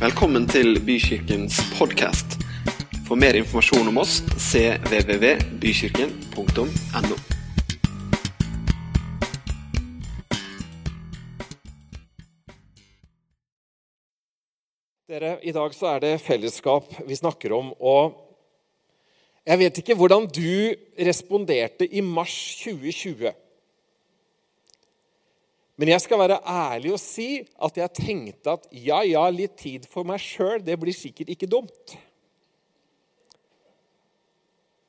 Velkommen til Bykirkens podkast. For mer informasjon om oss cvvvbykirken.no. Dere, I dag så er det fellesskap vi snakker om. og Jeg vet ikke hvordan du responderte i mars 2020. Men jeg skal være ærlig og si at jeg tenkte at ja, ja, litt tid for meg sjøl, det blir sikkert ikke dumt.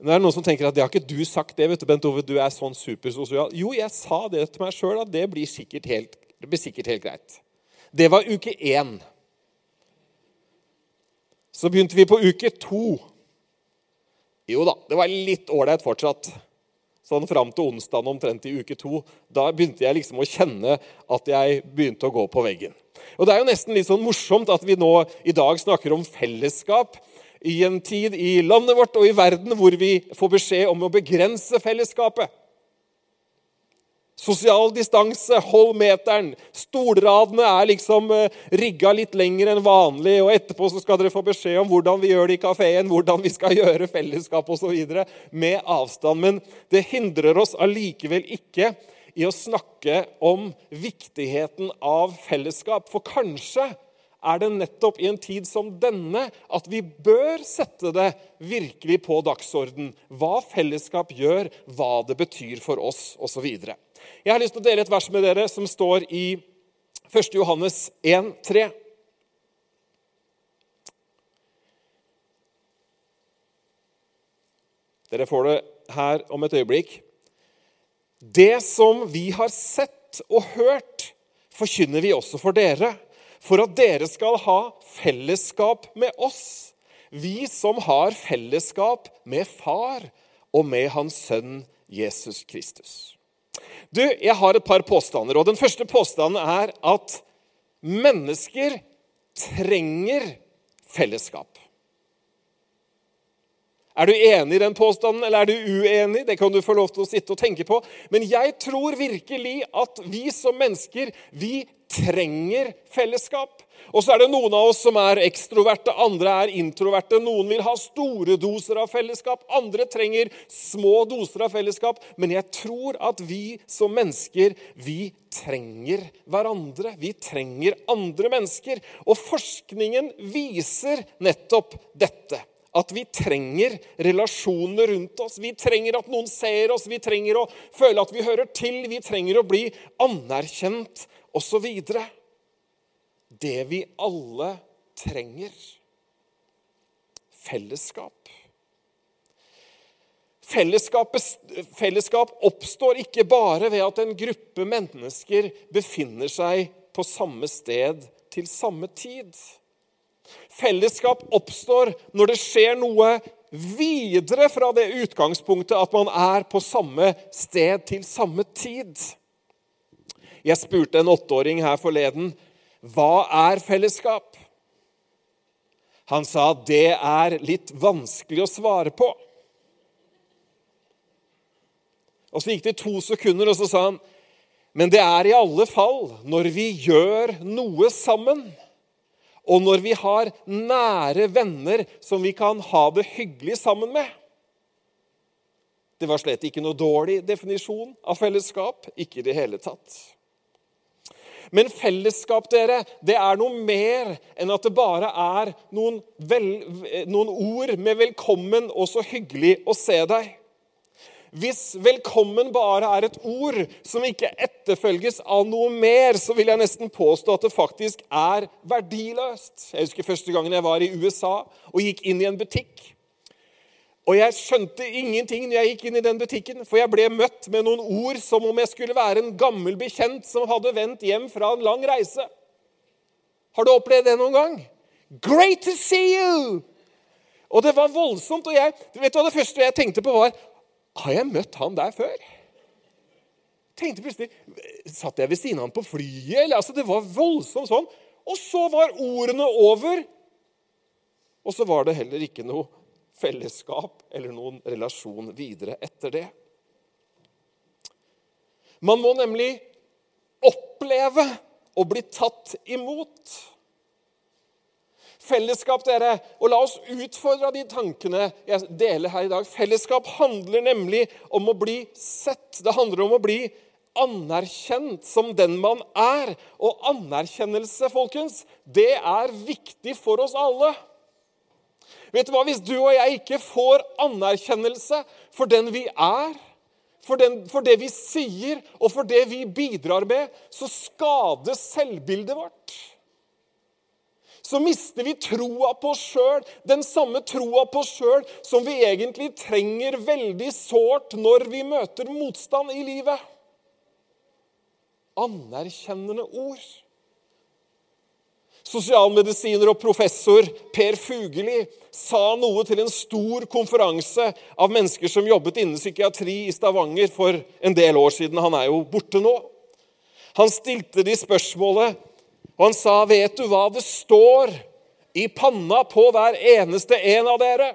Nå er det noen som tenker at det har ikke du sagt det, vet du, Bent Ove, du er sånn supersosial. Jo, jeg sa det til meg sjøl, at det blir, helt, det blir sikkert helt greit. Det var uke én. Så begynte vi på uke to. Jo da, det var litt ålreit fortsatt. Sånn fram til onsdag omtrent i uke to. Da begynte jeg liksom å kjenne at jeg begynte å gå på veggen. Og Det er jo nesten litt sånn morsomt at vi nå i dag snakker om fellesskap i en tid i landet vårt og i verden hvor vi får beskjed om å begrense fellesskapet. Sosial distanse, hold meteren. Stolradene er liksom eh, rigga litt lenger enn vanlig. Og etterpå så skal dere få beskjed om hvordan vi gjør det i kafeen, hvordan vi skal gjøre fellesskap osv. med avstand. Men det hindrer oss allikevel ikke i å snakke om viktigheten av fellesskap. For kanskje er det nettopp i en tid som denne at vi bør sette det virkelig på dagsorden. Hva fellesskap gjør, hva det betyr for oss osv. Jeg har lyst til å dele et vers med dere som står i 1. Johannes 1, 3. Dere får det her om et øyeblikk. Det som vi har sett og hørt, forkynner vi også for dere, for at dere skal ha fellesskap med oss, vi som har fellesskap med Far og med Hans Sønn Jesus Kristus. Du, Jeg har et par påstander. og Den første påstanden er at mennesker trenger fellesskap. Er du enig i den påstanden, eller er du uenig? Det kan du få lov til å sitte og tenke på. Men jeg tror virkelig at vi som mennesker vi trenger fellesskap. Og så er det noen av oss som er ekstroverte, andre er introverte. Noen vil ha store doser av fellesskap, andre trenger små doser av fellesskap. Men jeg tror at vi som mennesker, vi trenger hverandre. Vi trenger andre mennesker. Og forskningen viser nettopp dette. At vi trenger relasjoner rundt oss. Vi trenger at noen ser oss, vi trenger å føle at vi hører til, vi trenger å bli anerkjent osv. Det vi alle trenger. Fellesskap. Fellesskap oppstår ikke bare ved at en gruppe mennesker befinner seg på samme sted til samme tid. Fellesskap oppstår når det skjer noe videre fra det utgangspunktet at man er på samme sted til samme tid. Jeg spurte en åtteåring her forleden hva er fellesskap. Han sa det er litt vanskelig å svare på. Og Så gikk det to sekunder, og så sa han men det er i alle fall når vi gjør noe sammen. Og når vi har nære venner som vi kan ha det hyggelig sammen med. Det var slett ikke noe dårlig definisjon av fellesskap. Ikke i det hele tatt. Men fellesskap, dere, det er noe mer enn at det bare er noen, vel, noen ord med 'velkommen' og 'så hyggelig å se deg'. Hvis 'velkommen' bare er et ord som ikke etterfølges av noe mer, så vil jeg nesten påstå at det faktisk er verdiløst. Jeg husker første gangen jeg var i USA og gikk inn i en butikk. Og jeg skjønte ingenting når jeg gikk inn i den butikken, for jeg ble møtt med noen ord som om jeg skulle være en gammel bekjent som hadde vendt hjem fra en lang reise. Har du opplevd det noen gang? Great to see you! Og det var voldsomt. Og jeg, vet du hva det første jeg tenkte på, var Har jeg møtt han der før? tenkte plutselig, Satt jeg ved siden av han på flyet? Eller, altså, det var voldsomt sånn. Og så var ordene over. Og så var det heller ikke noe fellesskap eller noen relasjon videre etter det. Man må nemlig oppleve å bli tatt imot. Fellesskap, dere, og la oss utfordre de tankene jeg deler her i dag. Fellesskap handler nemlig om å bli sett. Det handler om å bli anerkjent som den man er. Og anerkjennelse, folkens, det er viktig for oss alle. Vet du hva? Hvis du og jeg ikke får anerkjennelse for den vi er, for, den, for det vi sier, og for det vi bidrar med, så skades selvbildet vårt så mister vi troa på oss sjøl, den samme troa på oss sjøl som vi egentlig trenger veldig sårt når vi møter motstand i livet. Anerkjennende ord. Sosialmedisiner og professor Per Fugeli sa noe til en stor konferanse av mennesker som jobbet innen psykiatri i Stavanger for en del år siden. Han er jo borte nå. Han stilte de spørsmålet og han sa, 'Vet du hva det står i panna på hver eneste en av dere?'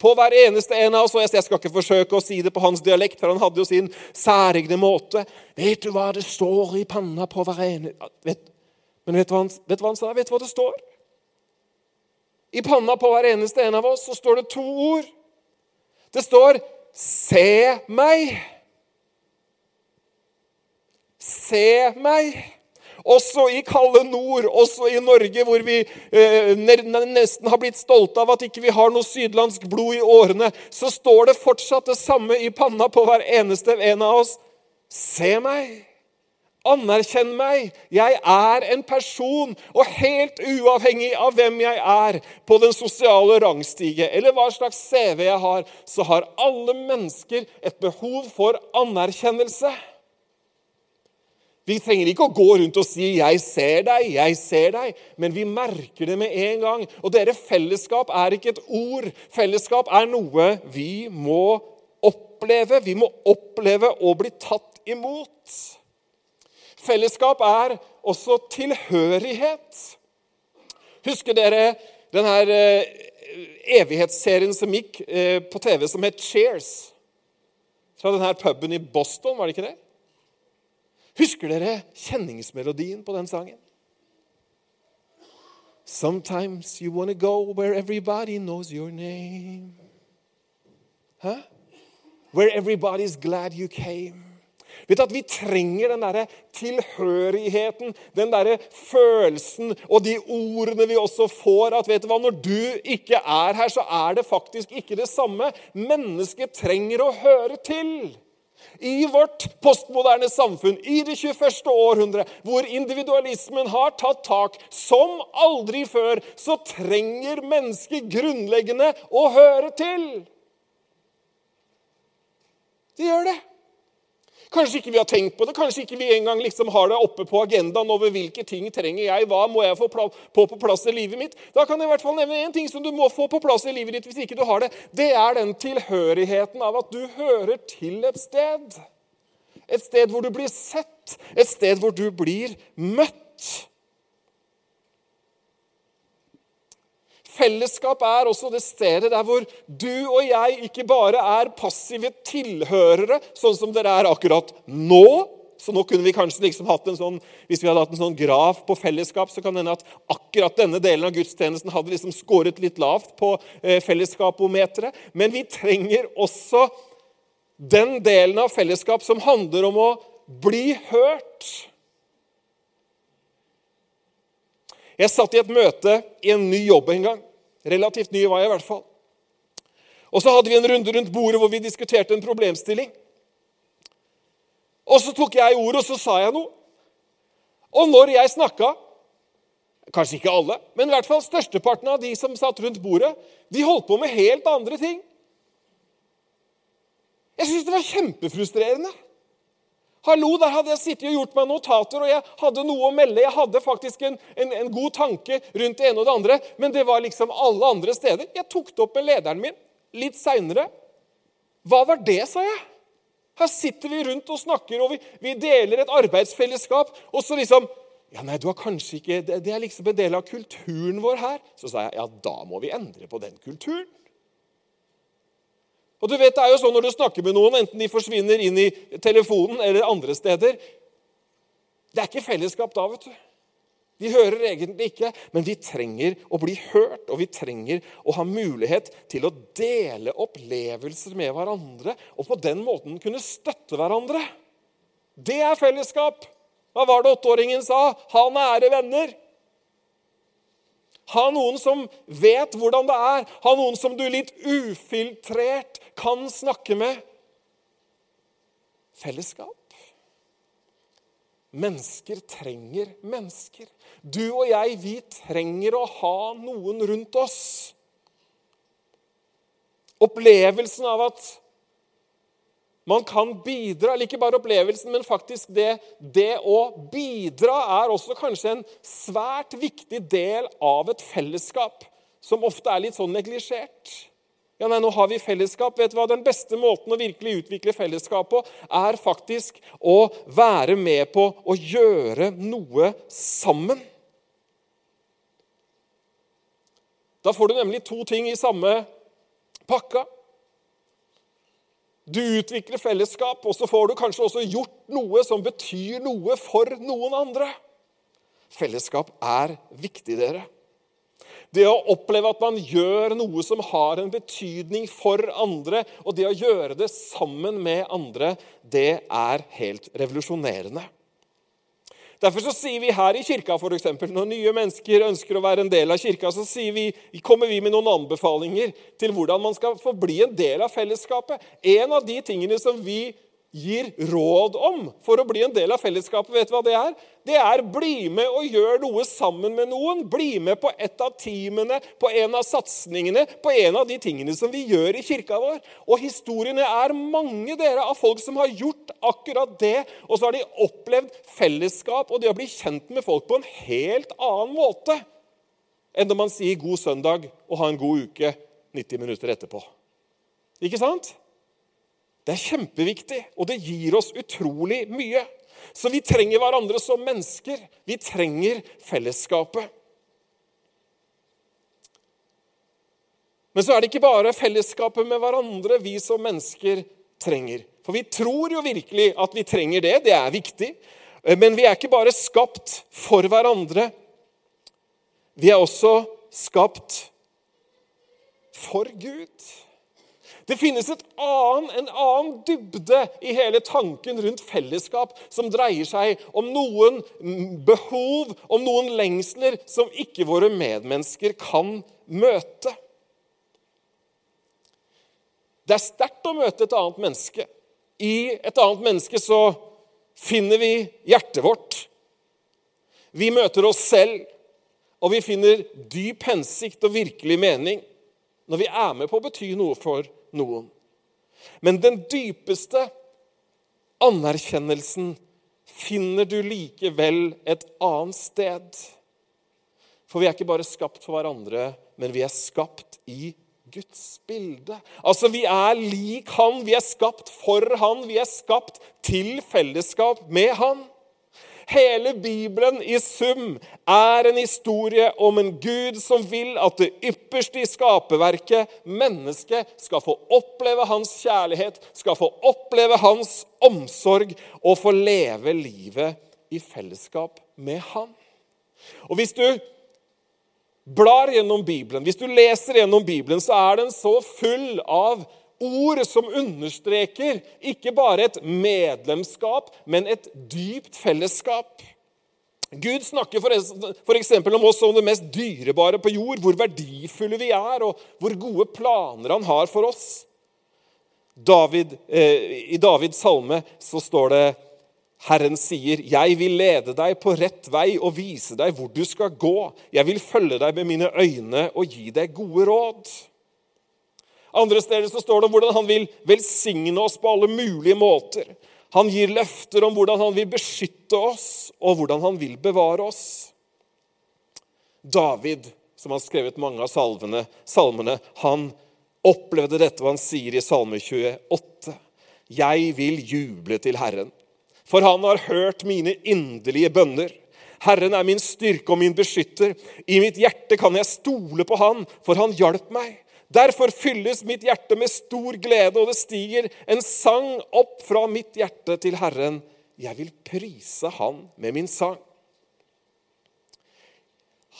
På hver eneste en av oss. og Jeg skal ikke forsøke å si det på hans dialekt, for han hadde jo sin særegne måte. 'Vet du hva det står i panna på hver eneste vet, Men vet du, hva han, vet du hva han sa? Vet du hva det står? I panna på hver eneste en av oss så står det to ord. Det står 'Se meg'. Se meg. Også i kalde nord, også i Norge, hvor vi eh, nesten har blitt stolte av at ikke vi har noe sydlandsk blod i årene, så står det fortsatt det samme i panna på hver eneste en av oss. Se meg! Anerkjenn meg! Jeg er en person, og helt uavhengig av hvem jeg er på den sosiale rangstige, eller hva slags CV jeg har, så har alle mennesker et behov for anerkjennelse. Vi trenger ikke å gå rundt og si 'jeg ser deg', 'jeg ser deg', men vi merker det med en gang. Og dere, fellesskap er ikke et ord. Fellesskap er noe vi må oppleve. Vi må oppleve å bli tatt imot. Fellesskap er også tilhørighet. Husker dere denne her evighetsserien som gikk eh, på TV, som het Cheers? Fra denne puben i Boston, var det ikke det? Husker dere kjenningsmelodien på den sangen? Sometimes you wanna go where everybody knows your name. Huh? Where everybody's glad you came. Vet du at Vi trenger den der tilhørigheten, den der følelsen og de ordene vi også får. at vet du hva, Når du ikke er her, så er det faktisk ikke det samme. Mennesket trenger å høre til. I vårt postmoderne samfunn, i det 21. århundre, hvor individualismen har tatt tak som aldri før, så trenger mennesket grunnleggende å høre til. De gjør det. Kanskje ikke vi har tenkt på det, kanskje ikke vi engang liksom har det oppe på agendaen over hvilke ting trenger jeg, hva må jeg få på på plass i livet mitt. Da kan jeg i hvert fall nevne én ting som du må få på plass i livet ditt hvis ikke du har det. Det er den tilhørigheten av at du hører til et sted. Et sted hvor du blir sett, et sted hvor du blir møtt. Fellesskap er også det stedet der hvor du og jeg ikke bare er passive tilhørere, sånn som dere er akkurat nå. Så nå kunne vi kanskje liksom hatt en sånn, Hvis vi hadde hatt en sånn graf på fellesskap, så kan det hende at akkurat denne delen av gudstjenesten hadde liksom skåret litt lavt på eh, fellesskapometeret. Men vi trenger også den delen av fellesskap som handler om å bli hørt. Jeg satt i et møte i en ny jobb en gang. Relativt ny var jeg i hvert fall. Og så hadde vi en runde rundt bordet hvor vi diskuterte en problemstilling. Og så tok jeg ordet, og så sa jeg noe. Og når jeg snakka Kanskje ikke alle, men i hvert fall størsteparten av de som satt rundt bordet, de holdt på med helt andre ting. Jeg syntes det var kjempefrustrerende. Hallo, Der hadde jeg sittet og gjort meg notater, og jeg hadde noe å melde. Jeg hadde faktisk en, en, en, god tanke rundt det ene og det andre, men det var liksom alle andre steder. Jeg tok det opp med lederen min litt seinere. Hva var det, sa jeg. Her sitter vi rundt og snakker, og vi, vi deler et arbeidsfellesskap. Og så liksom Ja, nei, du har kanskje ikke det, det er liksom en del av kulturen vår her. Så sa jeg ja, da må vi endre på den kulturen. Og du vet, det er jo sånn Når du snakker med noen, enten de forsvinner inn i telefonen eller andre steder Det er ikke fellesskap da, vet du. De hører egentlig ikke, men vi trenger å bli hørt, og vi trenger å ha mulighet til å dele opplevelser med hverandre og på den måten kunne støtte hverandre. Det er fellesskap. Hva var det åtteåringen sa? Ha nære venner. Ha noen som vet hvordan det er. Ha noen som du litt ufiltrert kan snakke med. Fellesskap. Mennesker trenger mennesker. Du og jeg, vi trenger å ha noen rundt oss. Opplevelsen av at man kan bidra, eller ikke bare opplevelsen, men faktisk det, det å bidra er også kanskje en svært viktig del av et fellesskap som ofte er litt sånn neglisjert. Ja, nei, nå har vi fellesskap. Vet du hva? Den beste måten å virkelig utvikle fellesskap på, er faktisk å være med på å gjøre noe sammen. Da får du nemlig to ting i samme pakka. Du utvikler fellesskap, og så får du kanskje også gjort noe som betyr noe for noen andre. Fellesskap er viktig, dere. Det å oppleve at man gjør noe som har en betydning for andre, og det å gjøre det sammen med andre, det er helt revolusjonerende. Derfor så sier vi her i kirka, for eksempel, når nye mennesker ønsker å være en del av kirka, så vi, kommer vi med noen anbefalinger til hvordan man skal få bli en del av fellesskapet. En av de tingene som vi gir råd om for å bli en del av fellesskapet, vet du hva det er? Det er bli med og gjør noe sammen med noen. Bli med på et av teamene, på en av satsingene, på en av de tingene som vi gjør i kirka vår. Og historiene er mange dere av folk som har gjort akkurat det. Og så har de opplevd fellesskap og det å bli kjent med folk på en helt annen måte enn når man sier 'god søndag' og 'ha en god uke' 90 minutter etterpå. Ikke sant? Det er kjempeviktig, og det gir oss utrolig mye. Så vi trenger hverandre som mennesker. Vi trenger fellesskapet. Men så er det ikke bare fellesskapet med hverandre vi som mennesker trenger. For vi tror jo virkelig at vi trenger det. Det er viktig. Men vi er ikke bare skapt for hverandre. Vi er også skapt for Gud. Det finnes annen, en annen dybde i hele tanken rundt fellesskap som dreier seg om noen behov, om noen lengsler som ikke våre medmennesker kan møte. Det er sterkt å møte et annet menneske. I et annet menneske så finner vi hjertet vårt. Vi møter oss selv, og vi finner dyp hensikt og virkelig mening når vi er med på å bety noe for noen. Men den dypeste anerkjennelsen finner du likevel et annet sted. For vi er ikke bare skapt for hverandre, men vi er skapt i Guds bilde. Altså, Vi er lik Han, vi er skapt for Han, vi er skapt til fellesskap med Han. Hele Bibelen i sum er en historie om en Gud som vil at det ypperste i skaperverket, mennesket, skal få oppleve hans kjærlighet, skal få oppleve hans omsorg og få leve livet i fellesskap med han. Og hvis du blar gjennom Bibelen, hvis du leser gjennom Bibelen, så er den så full av ord som understreker ikke bare et medlemskap, men et dypt fellesskap. Gud snakker f.eks. om oss som det mest dyrebare på jord, hvor verdifulle vi er, og hvor gode planer han har for oss. David, eh, I Davids salme så står det Herren sier, 'Jeg vil lede deg på rett vei og vise deg hvor du skal gå.' 'Jeg vil følge deg med mine øyne og gi deg gode råd.' Andre steder så står det om hvordan han vil velsigne oss på alle mulige måter. Han gir løfter om hvordan han vil beskytte oss, og hvordan han vil bevare oss. David, som har skrevet mange av salvene, salmene, han opplevde dette, hva han sier i Salme 28.: Jeg vil juble til Herren, for han har hørt mine inderlige bønner. Herren er min styrke og min beskytter. I mitt hjerte kan jeg stole på Han, for Han hjalp meg. Derfor fylles mitt hjerte med stor glede, og det stiger en sang opp fra mitt hjerte til Herren. Jeg vil prise Han med min sang.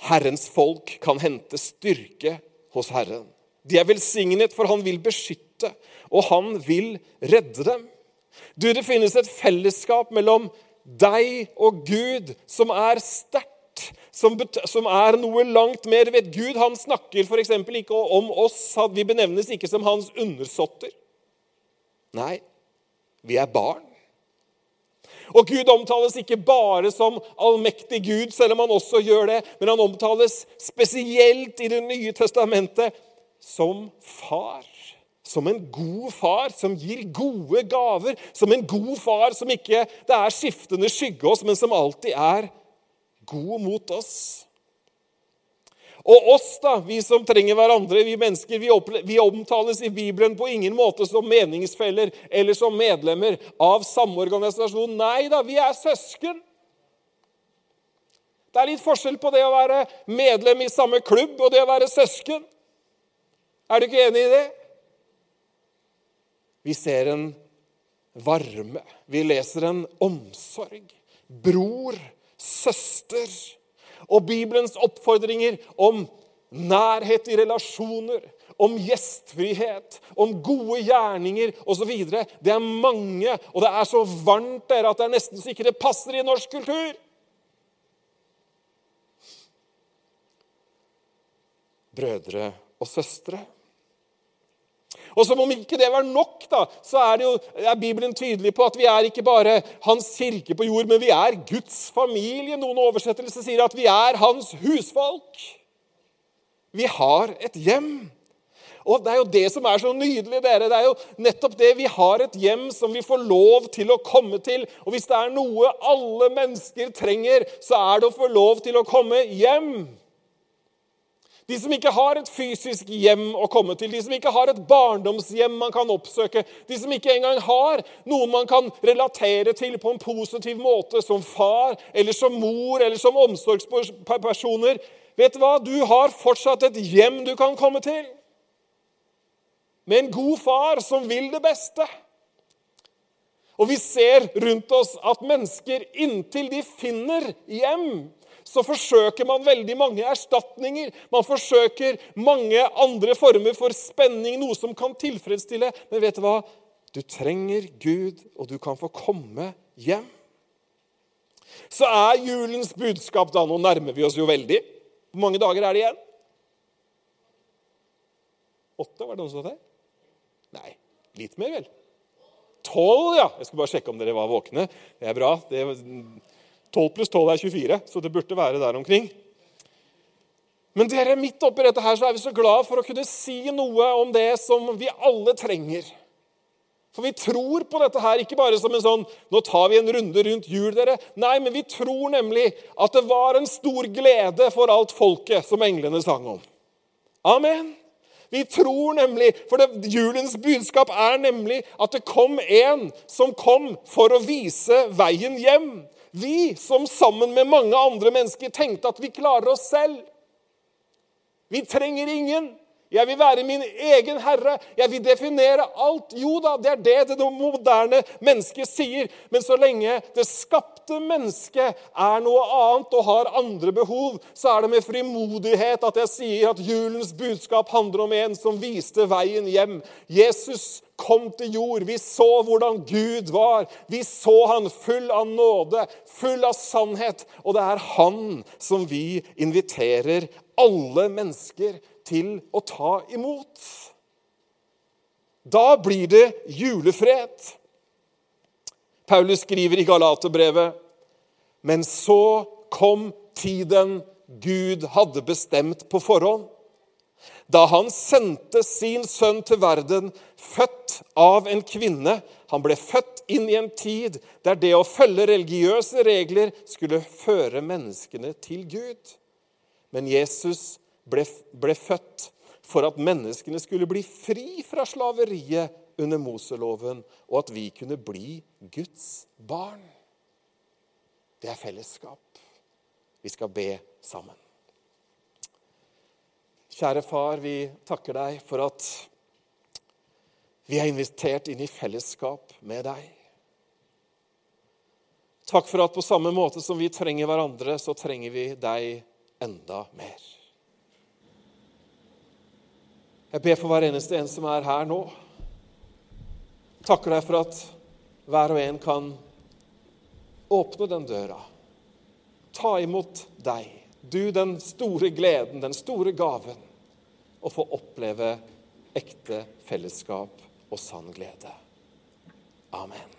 Herrens folk kan hente styrke hos Herren. De er velsignet, for han vil beskytte, og han vil redde dem. Du, Det finnes et fellesskap mellom deg og Gud som er sterkt. Som, som, er noe langt mer. Vet Gud han snakker f.eks. ikke om oss. Vi benevnes ikke som hans undersåtter. Nei, vi er barn. Og Gud omtales ikke bare som allmektig Gud, selv om han også gjør det, men han omtales spesielt i Det nye testamentet som far. Som en god far som gir gode gaver. Som en god far som ikke det er skiftende skygge oss, men som alltid er god mot oss. Og oss, da, vi som trenger hverandre, vi mennesker, vi, vi, omtales i Bibelen på ingen måte som meningsfeller eller som medlemmer av samme organisasjon. Nei da, vi er søsken. Det er litt forskjell på det å være medlem i samme klubb og det å være søsken. Er du ikke enig i det? Vi ser en varme. Vi leser en omsorg. Bror, søster. Og Bibelens oppfordringer om nærhet i relasjoner, om gjestfrihet, om gode gjerninger osv. Det er mange, og det er så varmt der at det er nesten så ikke det passer i norsk kultur. Brødre og søstre. Og som om ikke det var nok, da, så er, jo, er, Bibelen tydelig på at vi er ikke bare Hans kirke på jord, men vi er Guds familie. Noen oversettelser sier at vi er Hans husfolk. Vi har et hjem. Og Det er jo det som er så nydelig. dere. Det er jo nettopp det. Vi har et hjem som vi får lov til å komme til. Og hvis det er noe alle mennesker trenger, så er det å få lov til å komme hjem. De som ikke har et fysisk hjem å komme til, de som ikke har et barndomshjem man kan oppsøke, de som ikke engang har noen man kan relatere til på en positiv måte, som far eller som mor eller som omsorgspersoner. Vet du hva? Du har fortsatt et hjem du kan komme til. Med en god far som vil det beste. Og vi ser rundt oss at mennesker, inntil de finner hjem, så forsøker man veldig mange erstatninger. Man forsøker mange andre former for spenning, noe som kan tilfredsstille. Men vet du hva? Du trenger Gud, og du kan få komme hjem. Så er julens budskap da Nå nærmer vi oss jo veldig. Hvor mange dager er det igjen? Åtte, var det noen som sa det? Nei, litt mer, vel. Tolv, ja. Jeg skulle bare sjekke om dere var våkne. Det er bra. Det 12 pluss 12 er 24, så det burde være der omkring. Men dere, midt oppi dette her, så er vi så glad for å kunne si noe om det som vi alle trenger. For vi tror på dette her, ikke bare som en sånn Nå tar vi en runde rundt jul, dere. Nei, men vi tror nemlig at det var en stor glede for alt folket, som englene sang om. Amen. Vi tror nemlig, for det, julens budskap er nemlig at det kom en som kom for å vise veien hjem. Vi som sammen med mange andre mennesker tenkte at vi klarer oss selv. Vi trenger ingen. Jeg vil være min egen herre. Jeg vil definere alt. Jo da, det er det det moderne mennesket sier. Men så lenge det skapte mennesket er noe annet og har andre behov, så er det med frimodighet at jeg sier at julens budskap handler om en som viste veien hjem. Jesus kom til jord. Vi så hvordan Gud var. Vi så han full av nåde, full av sannhet. Og det er han som vi inviterer alle mennesker til å ta imot. Da blir det julefred. Paulus skriver i Galaterbrevet, men så kom tiden Gud hadde bestemt på forhånd. Da han sendte sin sønn til verden, født av en kvinne. Han ble født inn i en tid der det å følge religiøse regler skulle føre menneskene til Gud. Men Jesus ble, ble født for at menneskene skulle bli fri fra slaveriet under Moseloven, og at vi kunne bli Guds barn. Det er fellesskap. Vi skal be sammen. Kjære far, vi takker deg for at vi er invitert inn i fellesskap med deg. Takk for at på samme måte som vi trenger hverandre, så trenger vi deg enda mer. Jeg ber for hver eneste en som er her nå. Takker deg for at hver og en kan åpne den døra. Ta imot deg, du den store gleden, den store gaven, og få oppleve ekte fellesskap og sann glede. Amen.